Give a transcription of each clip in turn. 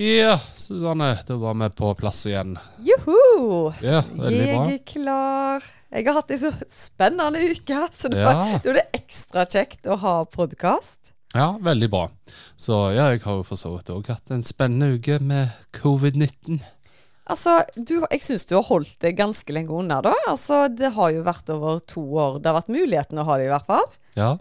Ja, Susanne, da var vi på plass igjen. Juhu! Ja, veldig bra. Jeg er klar. Jeg har hatt ei så spennende uke, så da Ja. da er det ekstra kjekt å ha podkast. Ja, veldig bra. Så ja, jeg har jo for så vidt òg hatt en spennende uke med covid-19. Altså, du, jeg syns du har holdt det ganske lenge unna, da. Altså, det har jo vært over to år. Det har vært muligheten å ha det, i hvert fall. Ja.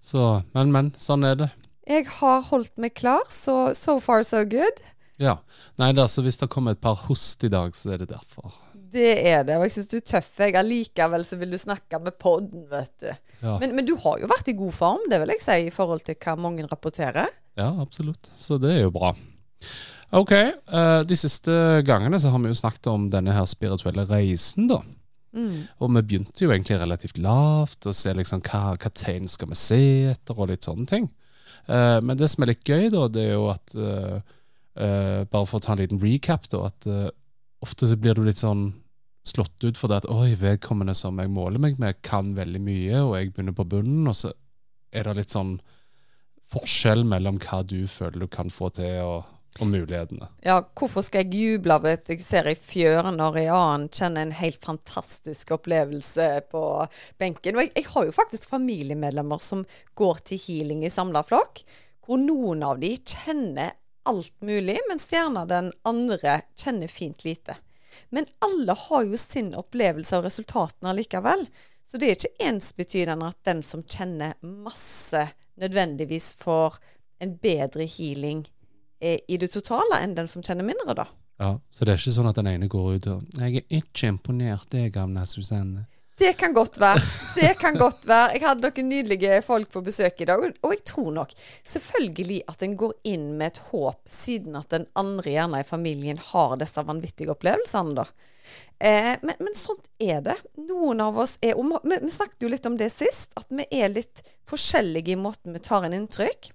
Så, men, men. Sånn er det. Jeg har holdt meg klar, så so far so good. Ja. Nei da, så hvis det kommer et par host i dag, så er det derfor. Det er det, og jeg syns du er tøff. Jeg Allikevel så vil du snakke med podden, vet du. Ja, Men, men du har jo vært i god form, det vil jeg si, i forhold til hva mange rapporterer. ja absolutt. Så det er jo bra. Ok, uh, de siste gangene så har vi jo snakket om denne her spirituelle reisen, da. Mm. Og vi begynte jo egentlig relativt lavt, og se liksom hva, hva tegn skal vi se etter, og litt sånne ting. Eh, men det som er litt gøy, da, det er jo at uh, uh, Bare for å ta en liten recap, da, at ofte så blir du litt sånn slått ut for det at oi, vedkommende som jeg måler meg med, kan veldig mye, og jeg begynner på bunnen, og så er det litt sånn forskjell mellom hva du føler du kan få til, og, og mulighetene. Ja, hvorfor skal jeg juble av at jeg ser ei fjøre når en annen kjenner en helt fantastisk opplevelse på benken? Og jeg, jeg har jo faktisk familiemedlemmer som går til healing i samla flokk, hvor noen av de kjenner alt mulig, mens gjerne den andre kjenner fint lite. Men alle har jo sin opplevelse av resultatene allikevel. Så det er ikke ensbetydende at den som kjenner masse, nødvendigvis får en bedre healing i det totale enn den som kjenner mindre, da. Ja, Så det er ikke sånn at den ene går ut og 'Jeg er ikke imponert, jeg, gamle Susanne'. Det kan godt være. Det kan godt være. Jeg hadde noen nydelige folk på besøk i dag, og- jeg tror nok selvfølgelig at en går inn med et håp, siden at den andre gjerne i familien har disse vanvittige opplevelsene, da. Eh, men, men sånt er det. Noen av oss er og vi, vi snakket jo litt om det sist, at vi er litt forskjellige i måten vi tar en inntrykk.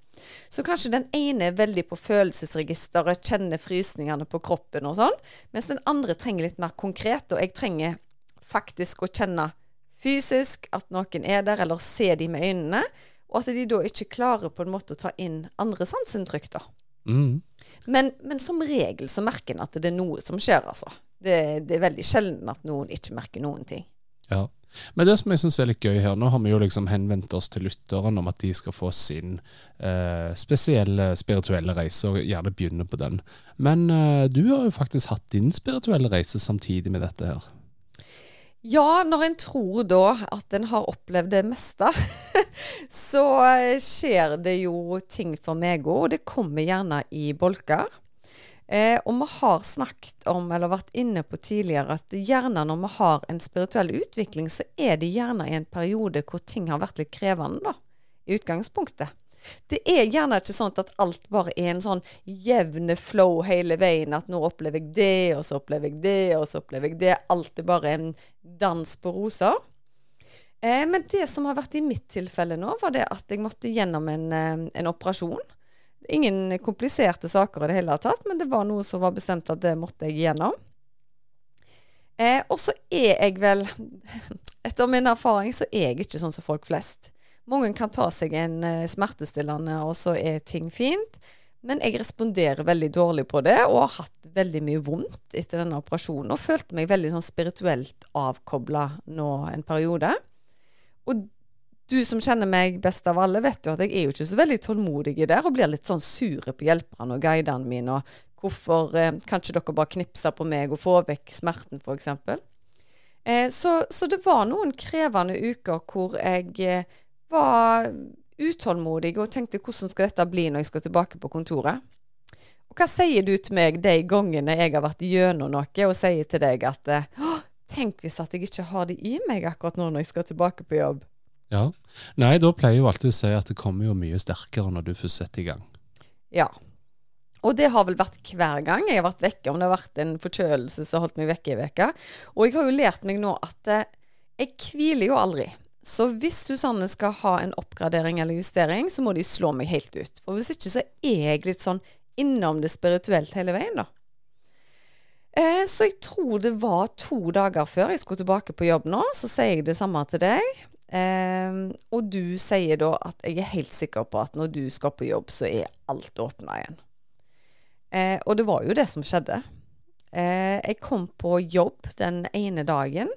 Så kanskje den ene er veldig på følelsesregisteret, kjenner frysningene på kroppen og sånn, mens den andre trenger litt mer konkret, og jeg trenger faktisk å kjenne fysisk at noen er der, eller se de med øynene, og at de da ikke klarer på en måte å ta inn andre sanseinntrykk, da. Mm. Men, men som regel så merker en at det er noe som skjer, altså. Det, det er veldig sjelden at noen ikke merker noen ting. Ja. Men det som jeg syns er litt gøy her, nå har vi jo liksom henvendt oss til lytterne om at de skal få sin eh, spesielle spirituelle reise, og gjerne begynne på den. Men eh, du har jo faktisk hatt din spirituelle reise samtidig med dette her. Ja, når en tror da at en har opplevd det meste, så eh, skjer det jo ting for meg òg, og det kommer gjerne i bolker. Eh, og vi har snakket om, eller vært inne på tidligere, at gjerne når vi har en spirituell utvikling, så er det gjerne i en periode hvor ting har vært litt krevende, da. I utgangspunktet. Det er gjerne ikke sånn at alt bare er en sånn jevne flow hele veien. At nå opplever jeg det, og så opplever jeg det, og så opplever jeg det. Alt er bare en dans på roser. Eh, men det som har vært i mitt tilfelle nå, var det at jeg måtte gjennom en, eh, en operasjon. Ingen kompliserte saker i det hele tatt, men det var noe som var bestemt at det måtte jeg gjennom. Eh, og så er jeg vel Etter min erfaring så er jeg ikke sånn som folk flest. Mange kan ta seg en eh, smertestillende, og så er ting fint. Men jeg responderer veldig dårlig på det, og har hatt veldig mye vondt etter denne operasjonen. Og følte meg veldig sånn spirituelt avkobla nå en periode. Og du som kjenner meg best av alle, vet jo at jeg er jo ikke så veldig tålmodig der, og blir litt sånn sure på hjelperne og guidene mine. Og hvorfor eh, kan ikke dere bare knipse på meg og få vekk smerten, f.eks. Eh, så, så det var noen krevende uker hvor jeg eh, var utålmodig og tenkte hvordan skal dette bli når jeg skal tilbake på kontoret. Og hva sier du til meg de gangene jeg har vært gjennom noe, og sier til deg at «Åh, tenk hvis at jeg ikke har det i meg akkurat nå når jeg skal tilbake på jobb. Ja. Nei, da pleier jeg jo alltid å si at det kommer jo mye sterkere når du først setter i gang. Ja. Og det har vel vært hver gang jeg har vært vekke, om det har vært en forkjølelse som har holdt meg vekke i veka. Og jeg har jo lært meg nå at eh, jeg hviler jo aldri. Så hvis Susanne skal ha en oppgradering eller justering, så må de slå meg helt ut. For hvis ikke så er jeg litt sånn innom det spirituelt hele veien, da. Eh, så jeg tror det var to dager før jeg skulle tilbake på jobb nå, så sier jeg det samme til deg. Eh, og du sier da at jeg er helt sikker på at når du skal på jobb, så er alt åpna igjen. Eh, og det var jo det som skjedde. Eh, jeg kom på jobb den ene dagen,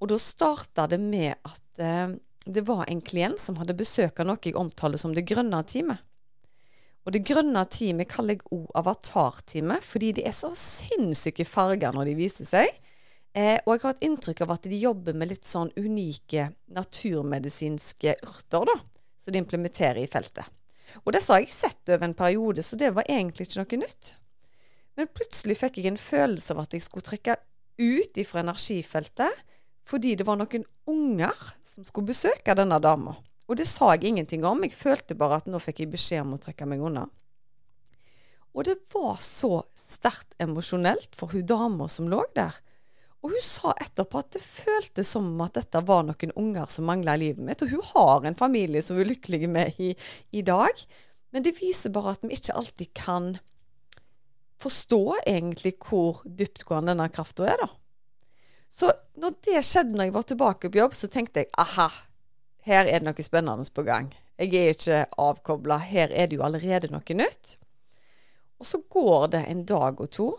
og da starta det med at eh, det var en klient som hadde besøk av noe jeg omtaler som det grønne teamet. Og det grønne teamet kaller jeg òg avatarteamet, fordi de er så sinnssyke farger når de viser seg. Eh, og jeg har et inntrykk av at de jobber med litt sånn unike naturmedisinske urter, da, som de implementerer i feltet. Og disse har jeg sett over en periode, så det var egentlig ikke noe nytt. Men plutselig fikk jeg en følelse av at jeg skulle trekke ut ifra energifeltet, fordi det var noen unger som skulle besøke denne dama. Og det sa jeg ingenting om. Jeg følte bare at nå fikk jeg beskjed om å trekke meg unna. Og det var så sterkt emosjonelt for hun dama som lå der. Og hun sa etterpå at det føltes som at dette var noen unger som mangla i livet mitt. Og hun har en familie som hun er lykkelig med i, i dag. Men det viser bare at vi ikke alltid kan forstå egentlig hvor dyptgående denne krafta er, da. Så når det skjedde når jeg var tilbake på jobb, så tenkte jeg aha, her er det noe spennende på gang. Jeg er ikke avkobla. Her er det jo allerede noe nytt. Og så går det en dag og to,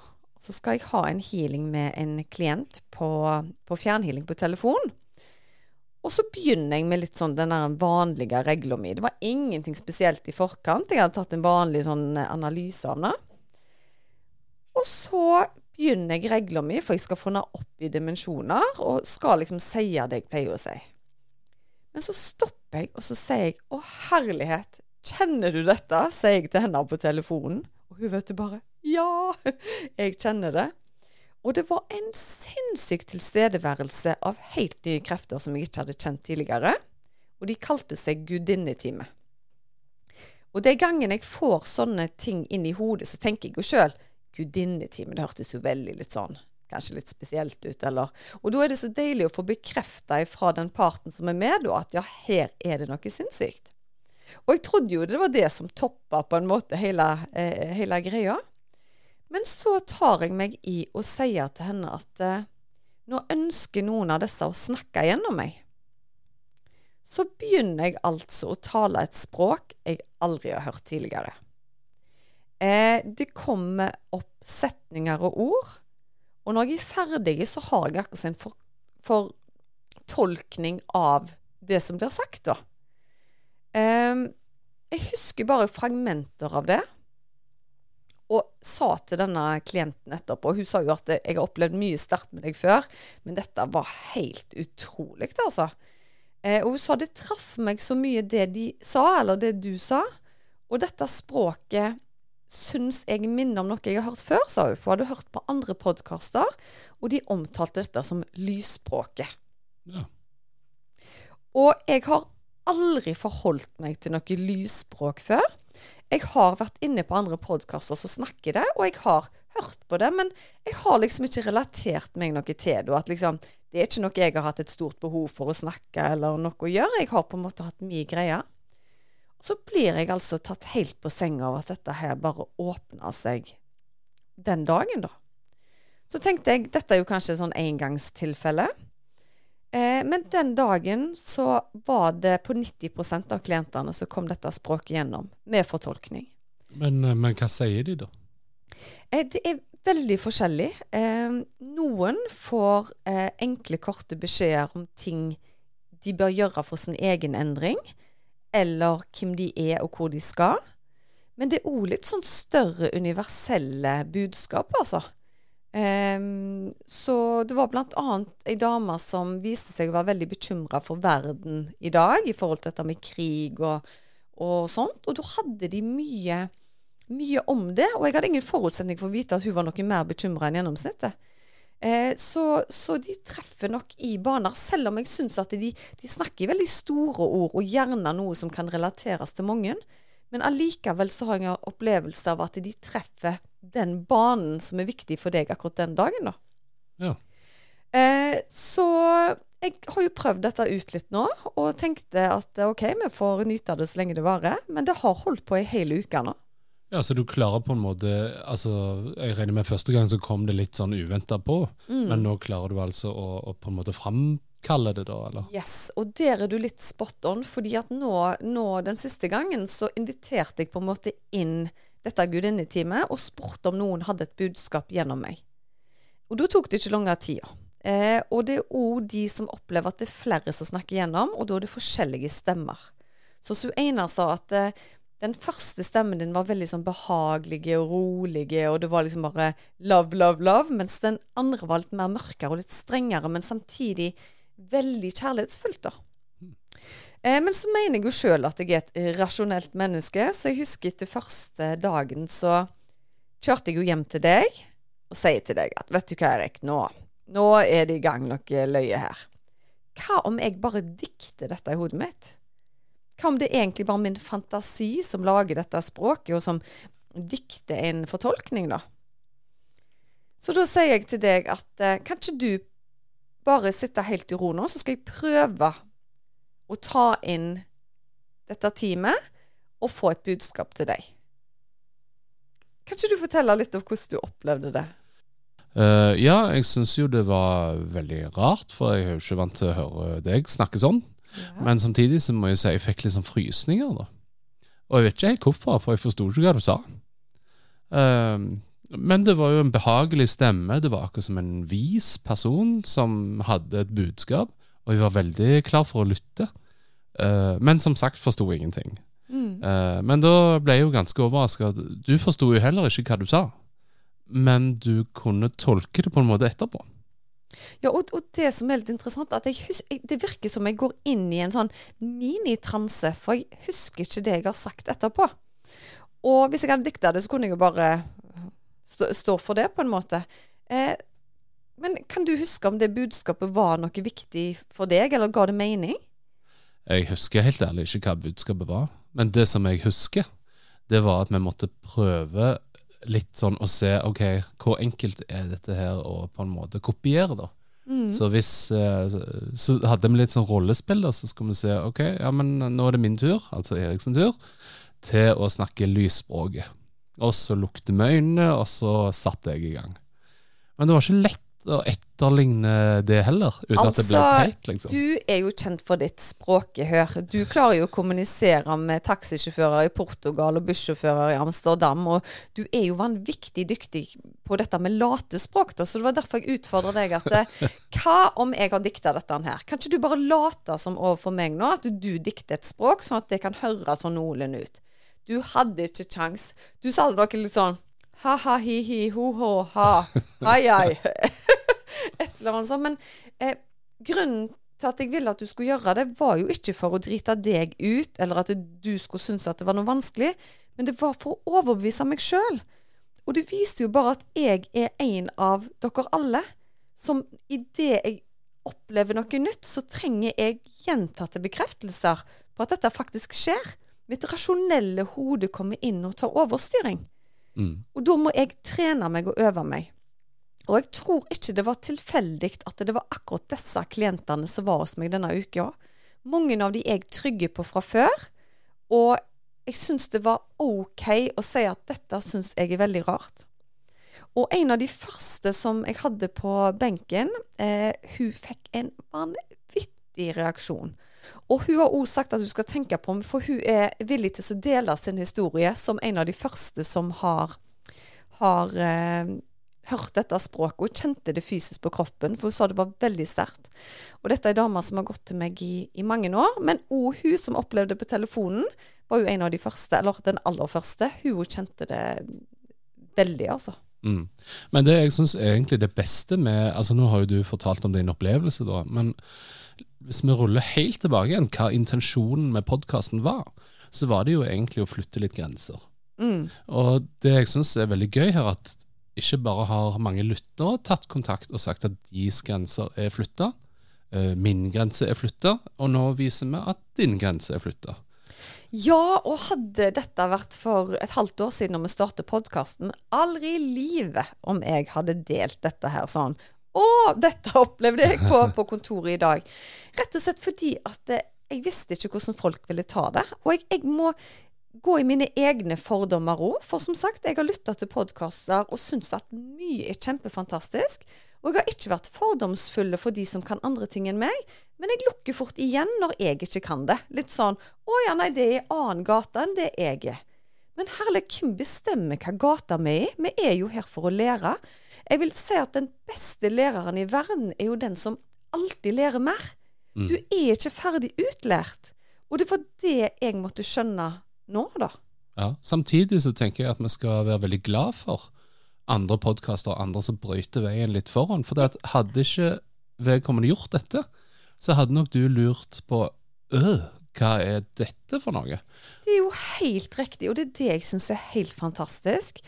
så skal jeg ha en healing med en klient på, på fjernhealing på telefon. Og så begynner jeg med litt sånn den vanlige regla mi. Det var ingenting spesielt i forkant. Jeg hadde tatt en vanlig sånn analyse av det. Og så begynner jeg regla mi, for jeg skal få henne opp i dimensjoner, og skal liksom si det jeg pleier å si. Men så stopper jeg, og så sier jeg 'Å, herlighet, kjenner du dette?' sier jeg til henne på telefonen. Og hun vet du bare 'Ja, jeg kjenner det'. Og det var en sinnssyk tilstedeværelse av helt nye krefter som jeg ikke hadde kjent tidligere. Og de kalte seg gudinnetime. Og de gangene jeg får sånne ting inn i hodet, så tenker jeg jo sjøl gudinnetime. Det hørtes jo veldig litt sånn kanskje litt spesielt ut, eller Og da er det så deilig å få bekrefta fra den parten som er med, da, at ja, her er det noe sinnssykt. Og jeg trodde jo det var det som toppa på en måte hele, eh, hele greia. Men så tar jeg meg i og sier til henne at eh, nå ønsker noen av disse å snakke gjennom meg. Så begynner jeg altså å tale et språk jeg aldri har hørt tidligere. Eh, det kommer opp setninger og ord og når jeg er ferdig, så har jeg akkurat en for, fortolkning av det som blir sagt, da. Eh, jeg husker bare fragmenter av det. Og sa til denne klienten etterpå Hun sa jo at jeg har opplevd mye sterkt med deg før, men dette var helt utrolig, altså. Eh, og hun sa det traff meg så mye det de sa, eller det du sa. Og dette språket syns jeg minner om noe jeg har hørt før, sa hun. For hun hadde hørt på andre podkaster, og de omtalte dette som lysspråket. Ja. Og jeg har aldri forholdt meg til noe lysspråk før. Jeg har vært inne på andre podkaster som snakker det, og jeg har hørt på det, men jeg har liksom ikke relatert meg noe til det. At liksom, det er ikke noe jeg har hatt et stort behov for å snakke eller noe å gjøre. Jeg har på en måte hatt mye greier. Så blir jeg altså tatt helt på senga av at dette her bare åpna seg den dagen, da. Så tenkte jeg dette er jo kanskje sånn engangstilfelle. Eh, men den dagen så var det på 90% av klientene som kom dette språket gjennom, med fortolkning. Men, eh, men hva sier de, da? Eh, det er veldig forskjellig. Eh, noen får eh, enkle, korte beskjeder om ting de bør gjøre for sin egen endring eller hvem de er, og hvor de skal. Men det er òg litt sånn større universelle budskap, altså. Um, så det var annet ei dame som viste seg å være veldig bekymra for verden i dag, i forhold til dette med krig og, og sånt. Og da hadde de mye, mye om det. Og jeg hadde ingen forutsetning for å vite at hun var noe mer bekymra enn gjennomsnittet. Eh, så, så, de treffer nok i baner, selv om jeg syns at de, de, snakker i veldig store ord, og gjerne noe som kan relateres til mange. Men allikevel så har jeg en opplevelse av at de treffer den banen som er viktig for deg akkurat den dagen, da. Ja. Eh, så jeg har jo prøvd dette ut litt nå, og tenkte at OK, vi får nyte av det så lenge det varer. Men det har holdt på ei hel uke nå. Ja, Så du klarer på en måte altså, Jeg regner med første gang så kom det litt sånn uventa på, Mm. men nå klarer du altså å, å på en måte framkalle det, da? eller? Yes, og der er du litt spot on, fordi at nå, nå den siste gangen så inviterte jeg på en måte inn dette gudinneteamet og spurte om noen hadde et budskap gjennom meg. Og da tok det ikke lange tida. Eh, og det er òg de som opplever at det er flere som snakker gjennom, og da er det forskjellige stemmer. Så Su Einar sa at eh, den første stemmen din var veldig sånn behagelige og rolige, og det var liksom bare love, love, love, mens den andre var litt mer mørkere og litt strengere, men samtidig veldig kjærlighetsfullt, da. Eh, men så mener jeg jo sjøl at jeg er et rasjonelt menneske, så jeg husker etter første dagen så kjørte jeg jo hjem til deg og sier til deg at vet du hva, Erik, nå, nå er det i gang noe løye her. Hva om jeg bare dikter dette i hodet mitt? Hva om det egentlig bare min fantasi som lager dette språket, og som dikter en fortolkning, da? Så da sier jeg til deg at eh, kan ikke du bare sitte helt i ro nå, så skal jeg prøve å ta inn dette teamet og få et budskap til deg. Kan ikke du fortelle litt om hvordan du opplevde det? Uh, ja, jeg syns jo det var veldig rart, for jeg er jo ikke vant til å høre deg snakke sånn. Men samtidig så må jeg si jeg fikk sånn frysninger, da. Og jeg vet ikke helt hvorfor, for jeg forsto ikke hva du sa. Um, men det var jo en behagelig stemme. Det var akkurat som en vis person som hadde et budskap, og jeg var veldig klar for å lytte. Uh, men som sagt forsto ingenting. Mm. Uh, men da ble jeg jo ganske overraska. Du forsto jo heller ikke hva du sa. Men du kunne tolke det på en måte etterpå. Ja, og, og det som er litt interessant, at jeg hus jeg, det virker som jeg går inn i en sånn minitranse, for jeg husker ikke det jeg har sagt etterpå. Og hvis jeg hadde dikta det, så kunne jeg jo bare stå, stå for det, på en måte. Eh, men kan du huske om det budskapet var noe viktig for deg, eller ga det mening? Jeg husker helt ærlig ikke hva budskapet var. Men det som jeg husker, det var at vi måtte prøve litt sånn å se ok, hvor enkelt er dette her å på en måte kopiere, da. Mm. Så hvis eh, så- Så hadde vi litt sånn rollespill, da, så skulle vi se ok, ja, men nå er det min tur, altså Eriksen tur, til å snakke lysspråket. Og så lukte vi øynene, og så satte jeg i gang. Men det var ikke lett å etterligne det heller, uten at det blir Altså, teit, liksom. Du er jo kjent for ditt språkehør. Du klarer jo å kommunisere med taxisjåfører i Portugal og bussjåfører i Amsterdam, og du er jo vanvittig dyktig på dette med latespråk, da, så det var derfor jeg utfordra deg at eh, Hva om jeg har dikta dette her? Kan ikke du bare late som overfor meg nå at du dikter et språk, sånn at det kan høres sånn noenlunde ut? Du hadde ikke kjangs. Du sa noe litt sånn ha-ha, hi-hi, ho-ho, ha, Ai-ai. Et eller annet sånt. Men eh, grunnen til at jeg ville at du skulle gjøre det, var jo ikke for å drite deg ut, eller at du skulle synes at det var noe vanskelig, men det var for å overbevise meg sjøl. Og det viste jo bare at jeg er en av dere alle, som idet jeg opplever noe nytt, så trenger jeg gjentatte bekreftelser på at dette faktisk skjer. Mitt rasjonelle hode kommer inn og tar overstyring. Mm. Og da må jeg trene meg og øve meg. Og jeg tror ikke det var tilfeldig at det var akkurat disse klientene som var hos meg denne uka. Mange av de jeg trygger på fra før. Og jeg syns det var OK å si at dette syns jeg er veldig rart. Og en av de første som jeg hadde på benken, eh, hun fikk en vanvittig reaksjon. Og hun har òg sagt at hun skal tenke på meg, for hun er villig til å dele sin historie som en av de første som har, har eh, hørt dette språket og kjente det fysisk på kroppen, for hun sa det var veldig sterkt. Og dette er ei dame som har gått til meg i, i mange år, men òg hun som opplevde det på telefonen, var jo en av de første, eller den aller første. Hun kjente det veldig, altså. Mm. Men det jeg syns egentlig det beste med altså Nå har jo du fortalt om din opplevelse, da, men hvis vi ruller helt tilbake igjen hva intensjonen med podkasten var, så var det jo egentlig å flytte litt grenser. Mm. Og det jeg syns er veldig gøy her, at ikke bare har mange lyttere tatt kontakt og sagt at deres grenser er flytta, min grense er flytta, og nå viser vi at din grense er flytta. Ja, og hadde dette vært for et halvt år siden når vi startet podkasten, aldri i livet om jeg hadde delt dette her sånn. Å, dette opplevde jeg på, på kontoret i dag. Rett og slett fordi at eh, jeg visste ikke hvordan folk ville ta det. Og jeg, jeg må gå i mine egne fordommer òg. For som sagt, jeg har lytta til podkaster og syns at mye er kjempefantastisk. Og jeg har ikke vært fordomsfulle for de som kan andre ting enn meg, men jeg lukker fort igjen når jeg ikke kan det. Litt sånn 'Å ja, nei, det er i annen gate enn det jeg er'. Men herlig, hvem bestemmer hva gata vi er i? Vi er jo her for å lære. Jeg vil si at den beste læreren i verden er jo den som alltid lærer mer. Mm. Du er ikke ferdig utlært. Og det var det jeg måtte skjønne nå, da. Ja. Samtidig så tenker jeg at vi skal være veldig glad for andre podkaster og andre som brøyter veien litt foran. For hadde ikke vedkommende gjort dette, så hadde nok du lurt på øh, hva er dette for noe? Det er jo helt riktig, og det er det jeg syns er helt fantastisk.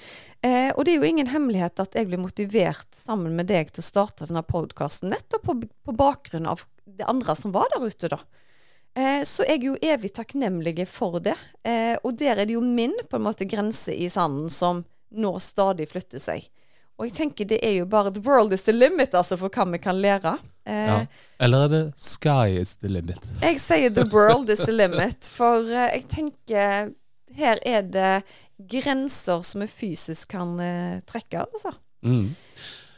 Eh, og det er jo ingen hemmelighet at jeg ble motivert sammen med deg til å starte denne podkasten nettopp på, på bakgrunn av det andre som var der ute, da. Eh, så jeg er jo evig takknemlig for det. Eh, og der er det jo min på en måte grense i sanden som nå stadig flytter seg. Og jeg tenker det er jo bare the world is the limit altså for hva vi kan lære. Eh, Ja. Eller er det sky is the limit? Jeg sier the world is the limit, for eh, jeg tenker her er det grenser som vi fysisk kan eh, trekke, altså. Mm.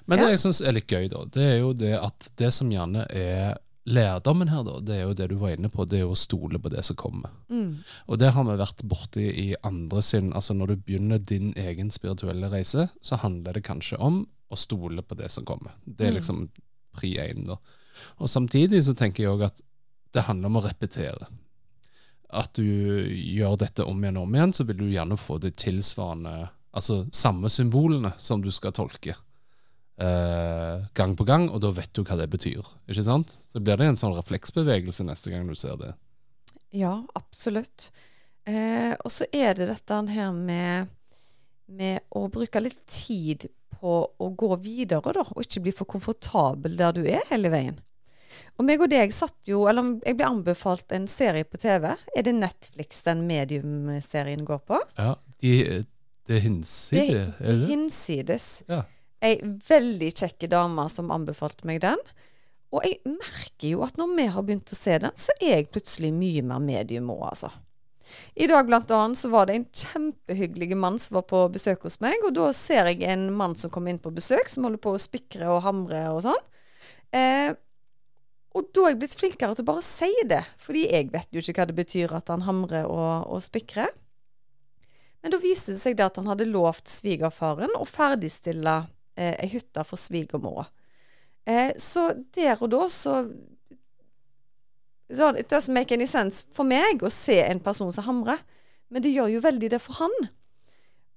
Men Ja. det jeg syns er litt gøy, da, det er jo det at det som gjerne er lærdommen her, da, det er jo det du var inne på, det er jo å stole på det som kommer. Mm. Og det har vi vært borti i andre sin Altså når du begynner din egen spirituelle reise, så handler det kanskje om å stole på det som kommer. Det er Mm. liksom pri én, da. Og samtidig så tenker jeg òg at det handler om å repetere. At du gjør dette om igjen og om igjen, så vil du gjerne få det tilsvarende Altså samme symbolene som du skal tolke eh, gang på gang, og da vet du hva det betyr. Ikke sant? Så blir det en sånn refleksbevegelse neste gang du ser det. Ja, absolutt. Eh, og så er det dette her med, med å bruke litt tid på å gå videre, da, og ikke bli for komfortabel der du er hele veien. Og meg og deg satt jo, eller jeg ble anbefalt en serie på TV. Er det Netflix den mediumserien går på? Ja, de, det er hinsidig, Det er det? Hinsides. Ja. Ei veldig kjekke dame som anbefalte meg den. Og jeg merker jo at når vi har begynt å se den, så er jeg plutselig mye mer medium òg, altså. I dag blant annet så var det en kjempehyggelig mann som var på besøk hos meg, og da ser jeg en mann som kommer inn på besøk, som holder på å spikre og hamre og sånn. Eh, og da er jeg blitt flinkere til å bare si det, fordi jeg vet jo ikke hva det betyr at han hamrer og, og spikrer. Men da viste det seg det at han hadde lovt svigerfaren å ferdigstille eh, ei hytte for svigermora. Eh, så der og da så så It doesn't make any sense for meg å se en person som hamrer, men det gjør jo veldig det for han.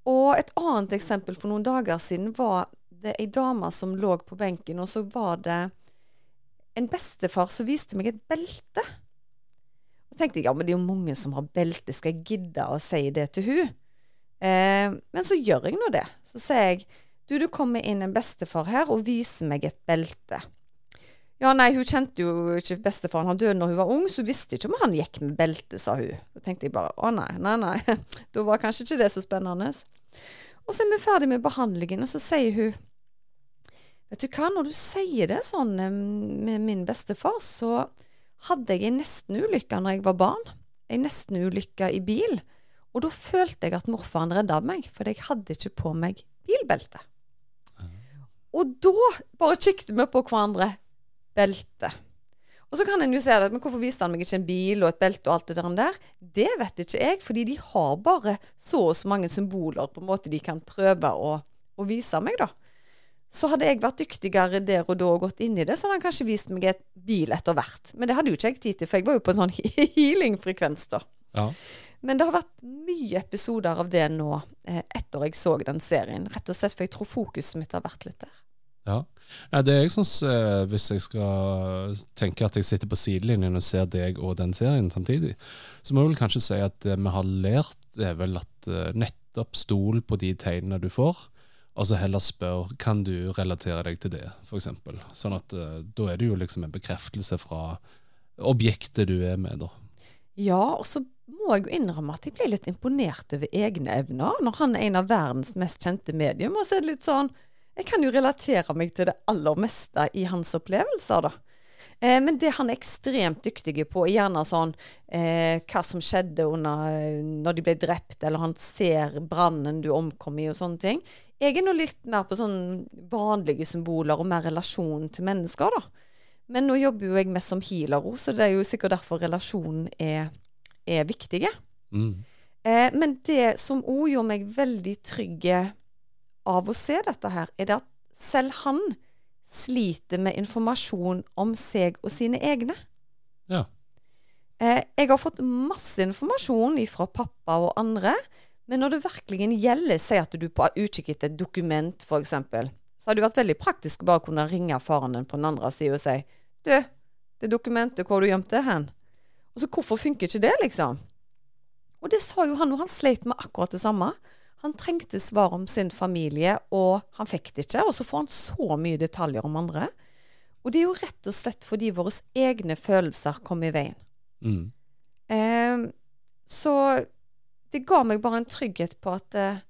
Og et annet eksempel for noen dager siden var det ei dame som lå på benken, og så var det en bestefar som viste meg et belte. Og tenkte jeg ja, men det er jo mange som har belte, skal jeg gidde å si det til hun? Eh, men så gjør jeg nå det. Så sier jeg du, det kommer inn en bestefar her og viser meg et belte. Ja, nei, hun kjente jo ikke bestefaren. Han døde når hun var ung, så hun visste ikke om han gikk med belte, sa hun. Så tenkte jeg bare å nei, nei, nei. Da var kanskje ikke det så spennende. Og så er vi ferdig med behandlingen, og så sier hun Vet du hva, når du sier det sånn med min bestefar, så hadde jeg en nestenulykke når jeg var barn. En nestenulykke i bil. Og da følte jeg at morfaren redda meg, for jeg hadde ikke på meg bilbelte. Og da bare kikket vi på hverandre. Belte. Og så kan en jo se det, men hvorfor viste han meg ikke en bil og et belte og alt det der? Det vet ikke jeg, fordi de har bare så og så mange symboler på en måte de kan prøve å, å vise meg, da. Så hadde jeg vært dyktigere der og da og gått inn i det, så hadde han kanskje vist meg et bil etter hvert. Men det hadde jo ikke jeg tid til, for jeg var jo på en sånn healing-frekvens, da. Ja. Men det har vært mye episoder av det nå, eh, etter jeg så den serien. Rett og slett for jeg tror fokuset mitt har vært litt der. Ja. Nei, det jeg syns, eh, Hvis jeg skal tenke at jeg sitter på sidelinjen og ser deg og den serien samtidig, så må jeg vel kanskje si at det vi har lært, er vel at eh, nettopp stol på de tegnene du får, og så heller spør kan du relatere deg til det, f.eks. Sånn at eh, da er det jo liksom en bekreftelse fra objektet du er med, da. Ja, og så må jeg jo innrømme at jeg ble litt imponert over egne evner når han er en av verdens mest kjente medium. Og så er det litt sånn Jeg kan jo relatere meg til det aller meste i hans opplevelser, da. Eh, men det han er ekstremt dyktig på, er gjerne sånn eh, hva som skjedde under, når de ble drept, eller han ser brannen du omkom i, og sånne ting. Jeg er nå litt mer på sånn vanlige symboler og mer relasjon til mennesker, da. Men nå jobber jo jeg mest som healer, så det er jo sikkert derfor relasjonen er, er viktig. Mm. Eh, men det som òg gjorde meg veldig trygg av å se dette her, er det at selv han sliter med informasjon om seg og sine egne. Ja. Eh, jeg har fått masse informasjon fra pappa og andre, men når det virkelig gjelder, si at du er på utkikk etter et dokument, f.eks., så hadde det vært veldig praktisk å bare kunne ringe faren din på den andre sida og si Du, det dokumentet, hvor du gjemt det hen? Og så hvorfor funker ikke det, liksom? Og det sa jo han, og han sleit med akkurat det samme. Han trengte svar om sin familie, og han fikk det ikke. Og så får han så mye detaljer om andre. Og det er jo rett og slett fordi våre egne følelser kom i veien. Mm. Eh, så det ga meg bare en trygghet på at eh,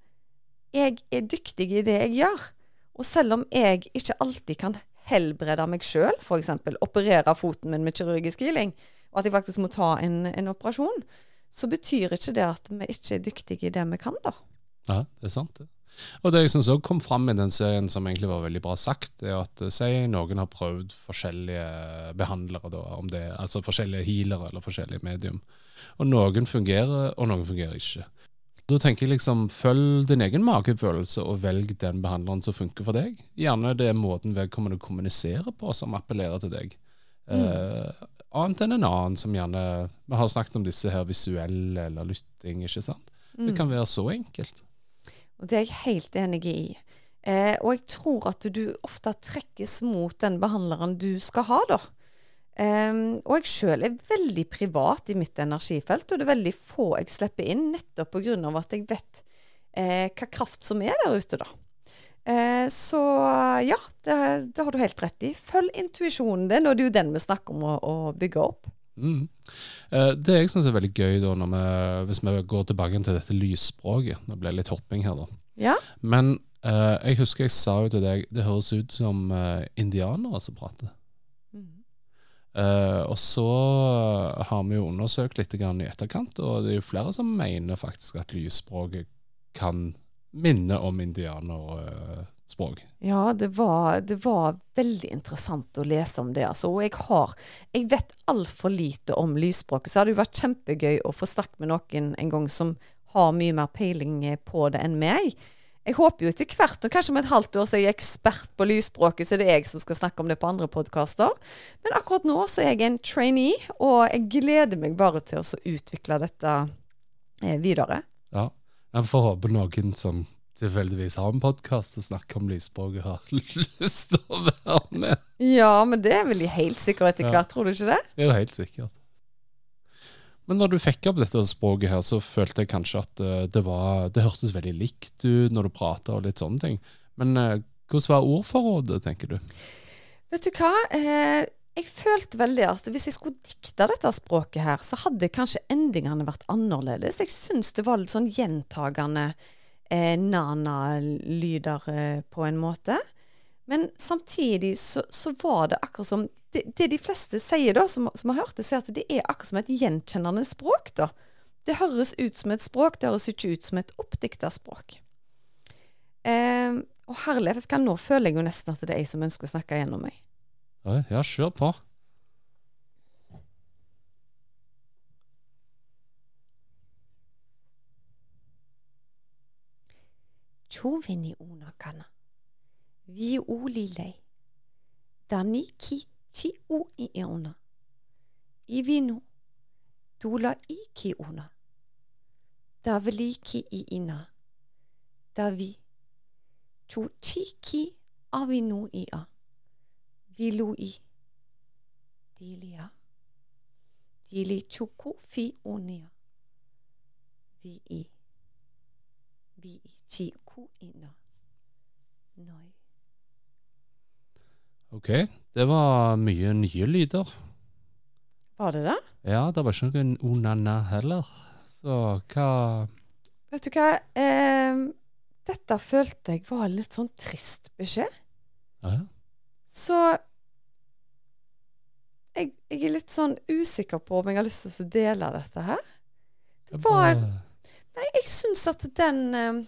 jeg er dyktig i det jeg gjør. Og selv om jeg ikke alltid kan helbrede meg sjøl, f.eks. operere foten min med kirurgisk healing, og at jeg faktisk må ta en, en operasjon, så betyr ikke det at vi ikke er dyktige i det vi kan, da. Ja, det er sant. Og det jeg synes også kom fram i den serien som egentlig var veldig bra sagt, er at eh, si noen har prøvd forskjellige behandlere, da, det, altså forskjellige healere eller forskjellige medium. Og noen fungerer, og noen fungerer ikke. Da tenker jeg liksom, følg din egen magefølelse og velg den behandleren som funker for deg. Gjerne det er måten vedkommende kommuniserer på som appellerer til deg. Eh, annet enn en annen som gjerne Vi har snakket om disse her visuelle eller lytting, ikke sant. Det kan være så enkelt. Og det er jeg helt enig i. Eh, og jeg tror at du ofte trekkes mot den behandleren du skal ha, da. Ehm, og jeg sjøl er veldig privat i mitt energifelt, og det er veldig få jeg slipper inn, nettopp pga. at jeg vet eh, hva kraft som er der ute, da. Eh, så ja, det, det har du helt rett i. Følg intuisjonen din, og det er jo den vi snakker om å, å bygge opp. Mm. Eh, det jeg syns er veldig gøy, da, når vi, hvis vi går tilbake til dette lysspråket Det ble litt hopping her, da. Ja. Men eh, jeg husker jeg sa jo til deg det høres ut som eh, indianere som prater. Eh, og så har vi jo undersøkt litt i etterkant, og det er jo flere som mener faktisk at lysspråket kan minne om indianerspråk. Ja, det var, det var veldig interessant å lese om det. Altså. Og jeg har Jeg vet altfor lite om lysspråket, så hadde det vært kjempegøy å få snakket med noen en gang som har mye mer peiling på det enn meg. Jeg håper jo etter hvert, og kanskje om et halvt år så er jeg ekspert på lysspråket, så det er jeg som skal snakke om det på andre podkaster. Men akkurat nå så er jeg en trainee, og jeg gleder meg bare til å utvikle dette eh, videre. Ja. Jeg får håpe noen som tilfeldigvis har en podkast og snakker om lysspråket, har lyst til å være med. Ja, men det er vel helt sikkert etter Ja. hvert, tror du ikke det? Det er jo helt sikkert. Men når du fikk opp dette språket her, så følte jeg kanskje at eh, det var Det hørtes veldig likt ut når du prata og litt sånne ting. Men eh, hvordan var ordforrådet, tenker du? Vet du hva? Eh, jeg følte veldig at hvis jeg skulle dikte dette språket her, så hadde kanskje endingene vært annerledes. Jeg syns det var litt sånn gjentagende eh, nana-lyder på en måte. Men samtidig så, så var det akkurat som det, det de fleste sier, da, som, som har hørt det, sier at det er akkurat som et gjenkjennende språk. da. Det høres ut som et språk, det høres ikke ut som et oppdikta språk. Eh, og herlighet, nå føler jeg jo nesten at det er jeg som ønsker å snakke gjennom meg. Ja, kjør på. Chovini una kana. Vi olilei. Dani ki chi u i euna. Ivinu. Dula i ki una. Davli ki i ina. Davi. Tu chi ki avinu i a. Vilu i. Dilia. Dili chuku fi unia. Vi i. Vi i chi ku ina. Noi. Ok, det var mye nye lyder. Var det det? Ja, det var ikke noen onana heller. Så hva Vet du hva? Eh, dette følte jeg var litt sånn trist beskjed. Ja. Så jeg, jeg er litt sånn usikker på om jeg har lyst til å dele dette her. Det var Nei, jeg syns at den eh,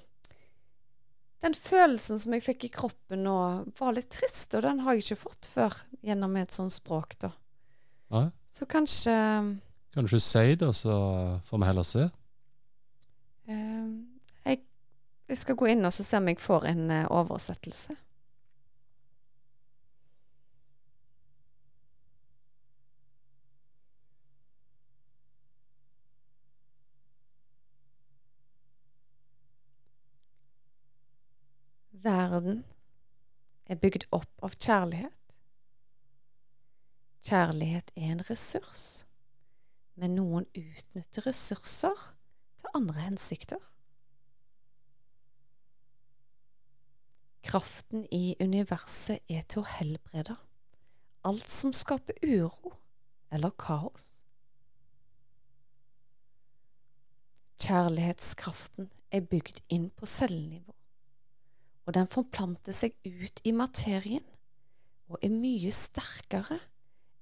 Den følelsen som jeg fikk i kroppen nå, var litt trist, og den har jeg ikke fått før gjennom et sånt språk, da. ja. Så kanskje Kan du ikke si det, så får vi heller se? eh, jeg, jeg skal gå inn og så se om jeg får en eh, oversettelse. Verden er bygd opp av kjærlighet. Kjærlighet er en ressurs, men noen utnytter ressurser til andre hensikter. Kraften i universet er til å helbrede alt som skaper uro eller kaos. Kjærlighetskraften er bygd inn på cellenivå, og den forplanter seg ut i materien og er mye sterkere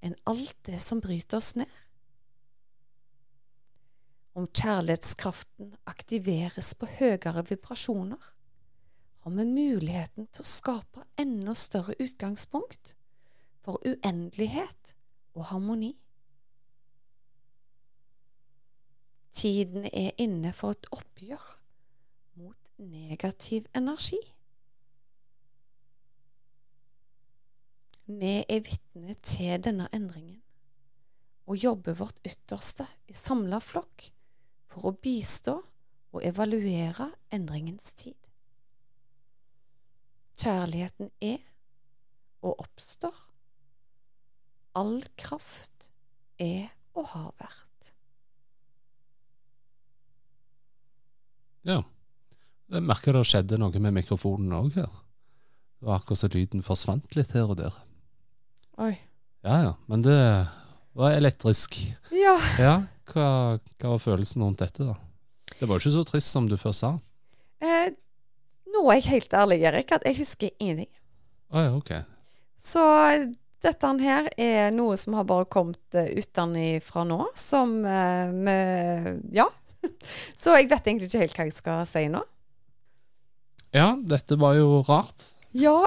enn alt det som bryter oss ned. Om kjærlighetskraften aktiveres på høyere vibrasjoner, har vi muligheten til å skape enda større utgangspunkt for uendelighet og harmoni. Tiden er inne for et oppgjør mot negativ energi. Vi er vitne til denne endringen og jobber vårt ytterste i samla flokk for å bistå og evaluere endringens tid. Kjærligheten er og oppstår. All kraft er og har vært. Ja. Jeg merker det skjedde noe med mikrofonen òg her. Det var akkurat så lyden forsvant litt her og der. Oi. Ja ja, men det var elektrisk. Ja. Ja, hva, hva var følelsen rundt dette, da? Det var jo ikke så trist som du først sa. Eh, nå er jeg helt ærlig, Erik, at jeg husker ingenting. Å ja, ok. Så dette her er noe som har bare kommet uh, utenfra nå, som eh, med Ja. Så jeg vet egentlig ikke helt hva jeg skal si nå. Ja, dette var jo rart. Ja,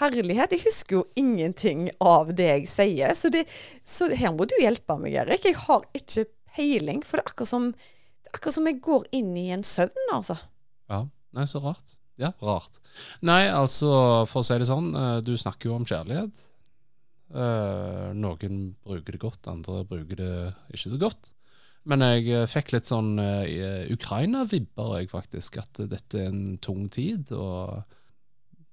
herlighet. Jeg husker jo ingenting av det jeg sier. Så, det, så her må du hjelpe meg, Erik. Jeg har ikke peiling. For det er akkurat som, akkurat som jeg går inn i en søvn, altså. Ja, nei, så rart. Ja, rart. Nei, altså, for å si det sånn, eh, du snakker jo om kjærlighet. Eh, noen bruker det godt, andre bruker det ikke så godt. Men jeg eh, fikk litt sånn Ukraina-vibber, jeg faktisk. At dette er en tung tid, og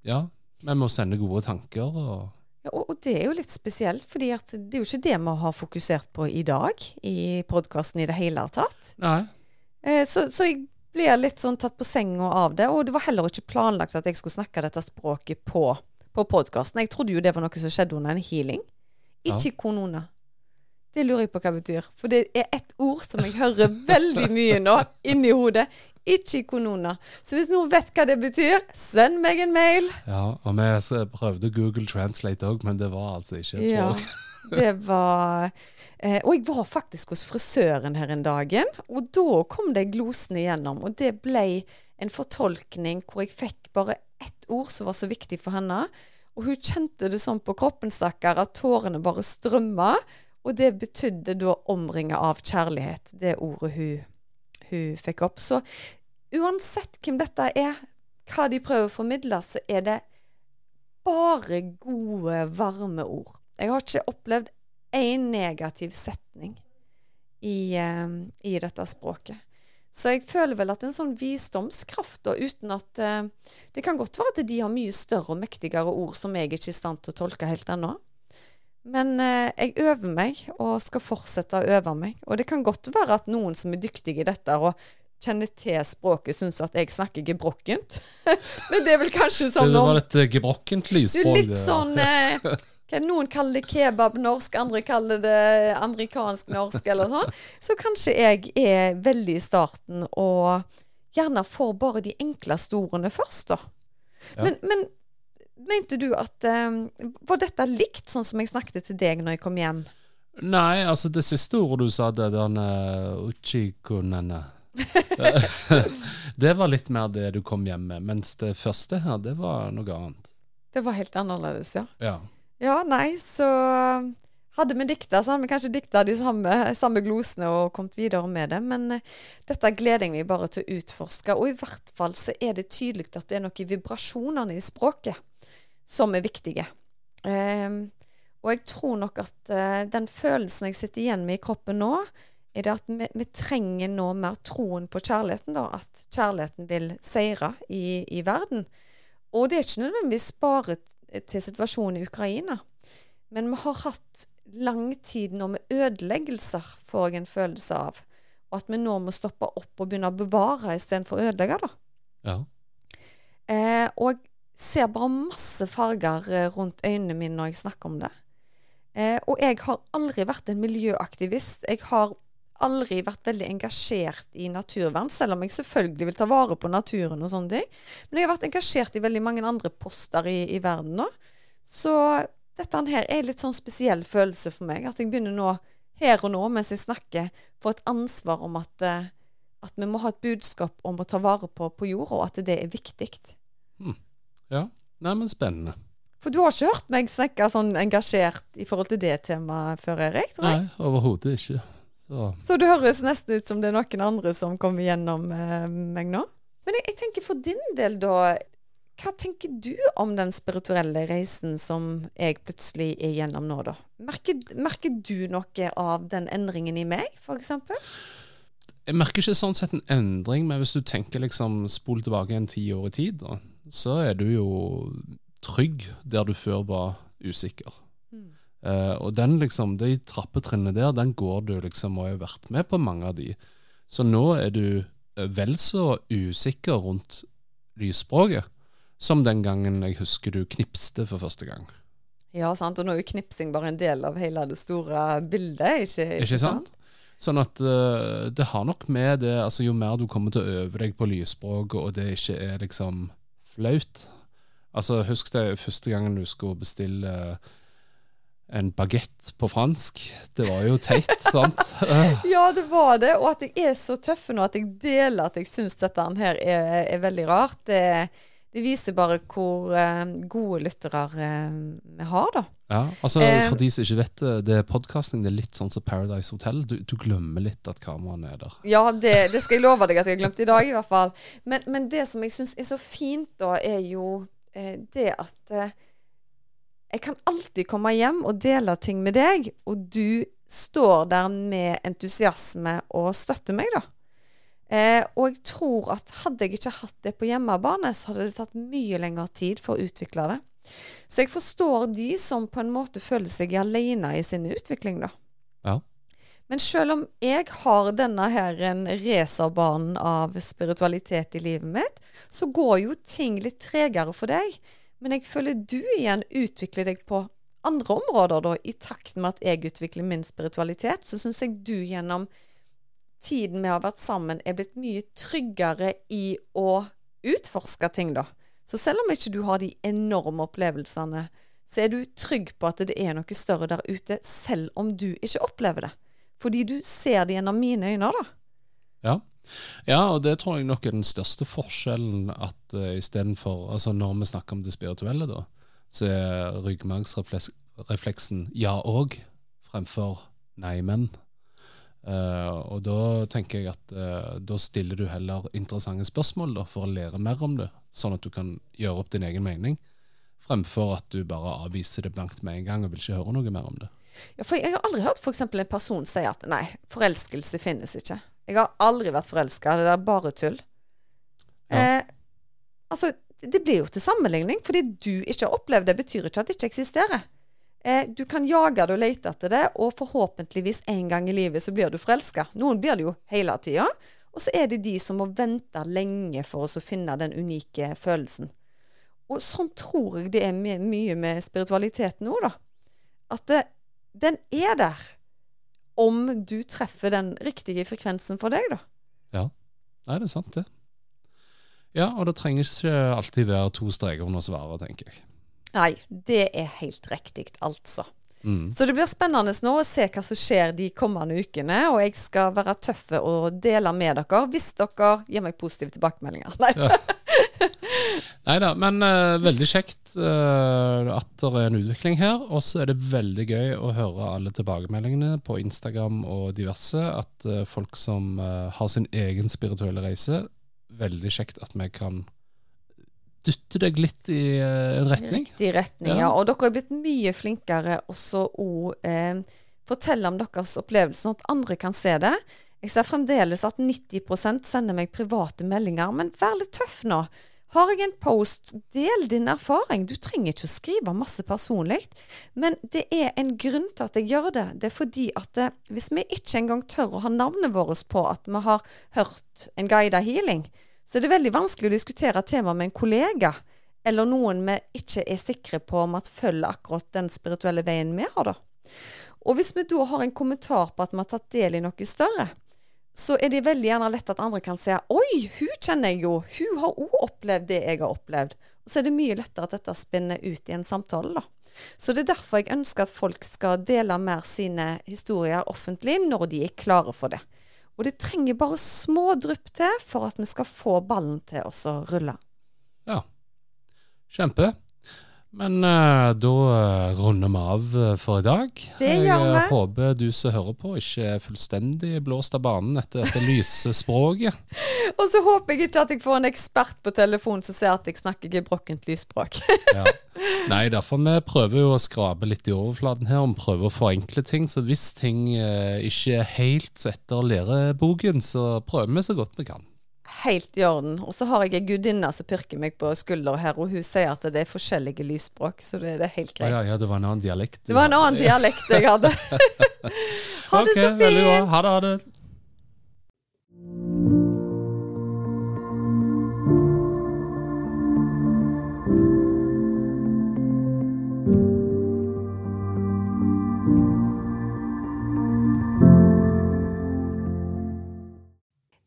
ja, vi må sende gode tanker og Ja, og, og det er jo litt spesielt, fordi det er jo ikke det vi har fokusert på i dag i podkasten i det hele tatt. Nei. Eh, så, så jeg blir litt sånn tatt på senga av det. Og det var heller ikke planlagt at jeg skulle snakke dette språket på, på podkasten. Jeg trodde jo det var noe som skjedde under en healing. Ikke konona. Det lurer jeg på hva det betyr. For det er et ord som jeg hører veldig mye nå inni hodet. Ikke konona. Så hvis noen vet hva det betyr, send meg en mail. Ja, og vi prøvde Google Translate òg, men det var altså ikke et Ja, språk. det var eh, Og jeg var faktisk hos frisøren her en dagen, og da kom det glosene igjennom. Og det ble en fortolkning hvor jeg fikk bare ett ord som var så viktig for henne. Og hun kjente det sånn på kroppen, stakkar, at tårene bare strømma. Og det betydde da omringa av kjærlighet, det ordet hun, hun fikk opp. Så uansett hvem dette er, hva de prøver å formidle, så er det bare gode, varme ord. Jeg har ikke opplevd én negativ setning i, eh, i dette språket. Så jeg føler vel at en sånn visdomskraft, da, uten at uh, Det kan godt være at de har mye større og mektigere ord som jeg ikke er i stand til å tolke helt ennå. Men eh, jeg øver meg, og skal fortsette å øve meg. Og det kan godt være at noen som er dyktige i dette og kjenner til språket, syns at jeg snakker gebrokkent. Men det er vel kanskje sånn Det var litt eh, gebrokkent du er lysspråk. litt sånn eh, Noen kaller det kebab-norsk, andre kaller det amerikansk-norsk eller sånn. Så kanskje jeg er veldig i starten og gjerne får bare de enkleste ordene først, da. Ja. Men, men mente du at eh, Var dette likt sånn som jeg snakket til deg når jeg kom hjem? Nei, altså det siste ordet du sa, det der uh, uchikunene Det var litt mer det du kom hjem med, mens det første her, det var noe annet. Det var helt annerledes, ja. Ja. Ja, nei, så hadde vi dikta, så hadde vi kanskje dikta de samme, samme glosene og kommet videre med det. Men eh, dette gleder jeg meg bare til å utforske. Og i hvert fall så er det tydelig at det er noe i vibrasjonene i språket som er viktige. Um, og jeg tror nok at uh, den følelsen jeg sitter igjen med i kroppen nå, er det at vi, vi trenger nå mer troen på kjærligheten. da, At kjærligheten vil seire i, i verden. Og det er ikke nødvendigvis bare til situasjonen i Ukraina. Men vi har hatt lang tid nå med ødeleggelser, får jeg en følelse av. Og at vi nå må stoppe opp og begynne å bevare istedenfor å ødelegge. da. ja. Eh, og jeg ser bare masse farger eh, rundt øynene mine når jeg snakker om det. Eh, og jeg har aldri vært en miljøaktivist. Jeg har aldri vært veldig engasjert i naturvern, selv om jeg selvfølgelig vil ta vare på naturen og sånne ting. Men jeg har vært engasjert i veldig mange andre poster i, i verden nå. Så dette her er litt sånn spesiell følelse for meg. At jeg begynner nå, her og nå, mens jeg snakker, få et ansvar om at, eh, at vi må ha et budskap om å ta vare på, på jorda, og at det er viktig. ja. Nei, men spennende. For du har ikke hørt meg snakke sånn engasjert i forhold til det temaet før, Erik? tror jeg? Nei, overhodet ikke. Så Så det høres nesten ut som det er noen andre som kommer gjennom eh, meg nå. Men jeg, jeg tenker for din del, da. Hva tenker du om den spirituelle reisen som jeg plutselig er gjennom nå, da? Merker, merker du noe av den endringen i meg, f.eks.? Jeg merker ikke sånn sett en endring, men hvis du tenker liksom spol tilbake en ti år i tid, da, så er du jo trygg der du før var usikker. Eh, og den liksom, de trappetrinnene der, den går du liksom og har vært med på mange av de. Så nå er du eh, vel så usikker rundt lysspråket som den gangen jeg husker du knipste for første gang. Ja, sant. Og nå er jo knipsing bare en del av hele det store bildet, ikke, Ikke sant? Sånn at uh, det har nok med det altså Jo mer du kommer til å øve deg på lysspråket, og det ikke er liksom flaut Altså Husk det første gangen du skulle bestille en bagett på fransk. Det var jo teit, sant? Ja, det var det. Og at jeg er så tøff nå at jeg deler at jeg syns dette her er, er veldig rart. Det, det viser bare hvor uh, gode lyttere uh, vi har, da. Ja, altså Eh, For de som ikke vet det, det podcasting. Det er litt sånn som Paradise Hotel. Du, du glemmer litt at kameraene er der. Ja, det, det skal jeg love deg at jeg har glemt i dag, i hvert fall. Men, men det som jeg syns er så fint, da, er jo eh, det at jeg kan alltid komme hjem og dele ting med deg, og du står der med entusiasme og støtter meg, da. Eh, og jeg tror at hadde jeg ikke hatt det på hjemmebane, så hadde det tatt mye lengre tid for å utvikle det. Så jeg forstår de som på en måte føler seg alene i sin utvikling, da. Ja. Men selv om jeg har denne her en racerbanen av spiritualitet i livet mitt, så går jo ting litt tregere for deg. Men jeg føler du igjen utvikler deg på andre områder, da, i takt med at jeg utvikler min spiritualitet. Så syns jeg du gjennom tiden vi har vært sammen, er blitt mye tryggere i å utforske ting, da. Så selv om ikke du har de enorme opplevelsene, så er du trygg på at det er noe større der ute, selv om du ikke opplever det. Fordi du ser det gjennom mine øyne, da. Ja. ja, og det tror jeg nok er den største forskjellen at uh, istedenfor Altså når vi snakker om det spirituelle, da, så er ryggmargsrefleksen ja og fremfor nei, men. Eh, og da tenker jeg at uh, da stiller du heller interessante spørsmål da, for å lære mer om det, sånn at du kan gjøre opp din egen mening, fremfor at du bare avviser det blankt med en gang og vil ikke høre noe mer om det. Ja, for jeg har aldri hørt f.eks. en person si at nei, forelskelse finnes ikke. Jeg har aldri vært forelska, det er bare tull. Ja. Eh, altså, det blir jo til sammenligning. Fordi du ikke har opplevd det, betyr ikke at det ikke eksisterer. Eh, du kan jage det og lete etter det, og forhåpentligvis en gang i livet så blir du forelska. Noen blir det jo hele tida. Og så er det de som må vente lenge for oss å finne den unike følelsen. Og sånn tror jeg det er med, mye med spiritualitet nå, da. at det, den er der. Om du treffer den riktige frekvensen for deg, da. Nei, det er sant, det. Ja, og det trenger ikke alltid være to streker under svaret, tenker jeg. Nei, det er helt riktig, altså. Mm. Så det blir spennende nå å se hva som skjer de kommende ukene. Og jeg skal være tøffe og dele med dere hvis dere gir meg positive tilbakemeldinger. Nei. Nei da, men uh, veldig kjekt uh, at det er en utvikling her. Og så er det veldig gøy å høre alle tilbakemeldingene på Instagram og diverse. At uh, folk som har sin egen spirituelle reise Veldig kjekt at vi kan dytte deg litt i eh, en retning. Riktig retning, Ja. ja. Og dere er blitt mye flinkere også å eh, fortelle om deres opplevelse, sånn at andre kan se det. Jeg ser fremdeles at 90% sender meg private meldinger, men vær litt tøff nå. Har jeg en post, del din erfaring. Du trenger ikke å skrive masse personlig, men det er en grunn til at jeg gjør det. Det er fordi at det, hvis vi ikke engang tør å ha navnet vårt på at vi har hørt en guida healing, så er det veldig vanskelig å diskutere temaet med en kollega, eller noen vi ikke er sikre på om at følger akkurat den spirituelle veien vi har, da. Og hvis vi da har en kommentar på at vi har tatt del i noe større, så er det veldig gjerne lett at andre kan si Oi, hun kjenner jeg jo. Hun har òg opplevd det jeg har opplevd. Og så er det mye lettere at dette spinner ut i en samtale, da. Så det er derfor jeg ønsker at folk skal dele mer sine historier offentlig når de er klare for det. Og det trenger bare små drypp til for at vi skal få ballen til oss å rulle. Ja. Kjempe. Men uh, da eh, runder vi av eh, for i dag. Det gjør vi. Jeg håper du som hører på, ikke er fullstendig blåst av banen etter dette lyse språket. Og så håper jeg ikke at jeg får en ekspert på telefon som ser at jeg snakker gebrokkent lysspråk. Ja. Nei, derfor vi prøver jo å skrape litt i overflaten her, og prøver å forenkle ting. Så hvis ting uh, ikke er helt etter læreboken, så prøver vi så godt vi kan. Helt i orden. Og så har jeg ei gudinne som pirker meg på skulderen her, og hun sier at det er forskjellige lysspråk, så det, det er helt greit. ja, ja, det var en annen dialekt. Det var en annen dialekt jeg hadde. ha det Ok, så fint! Ha det, ha det.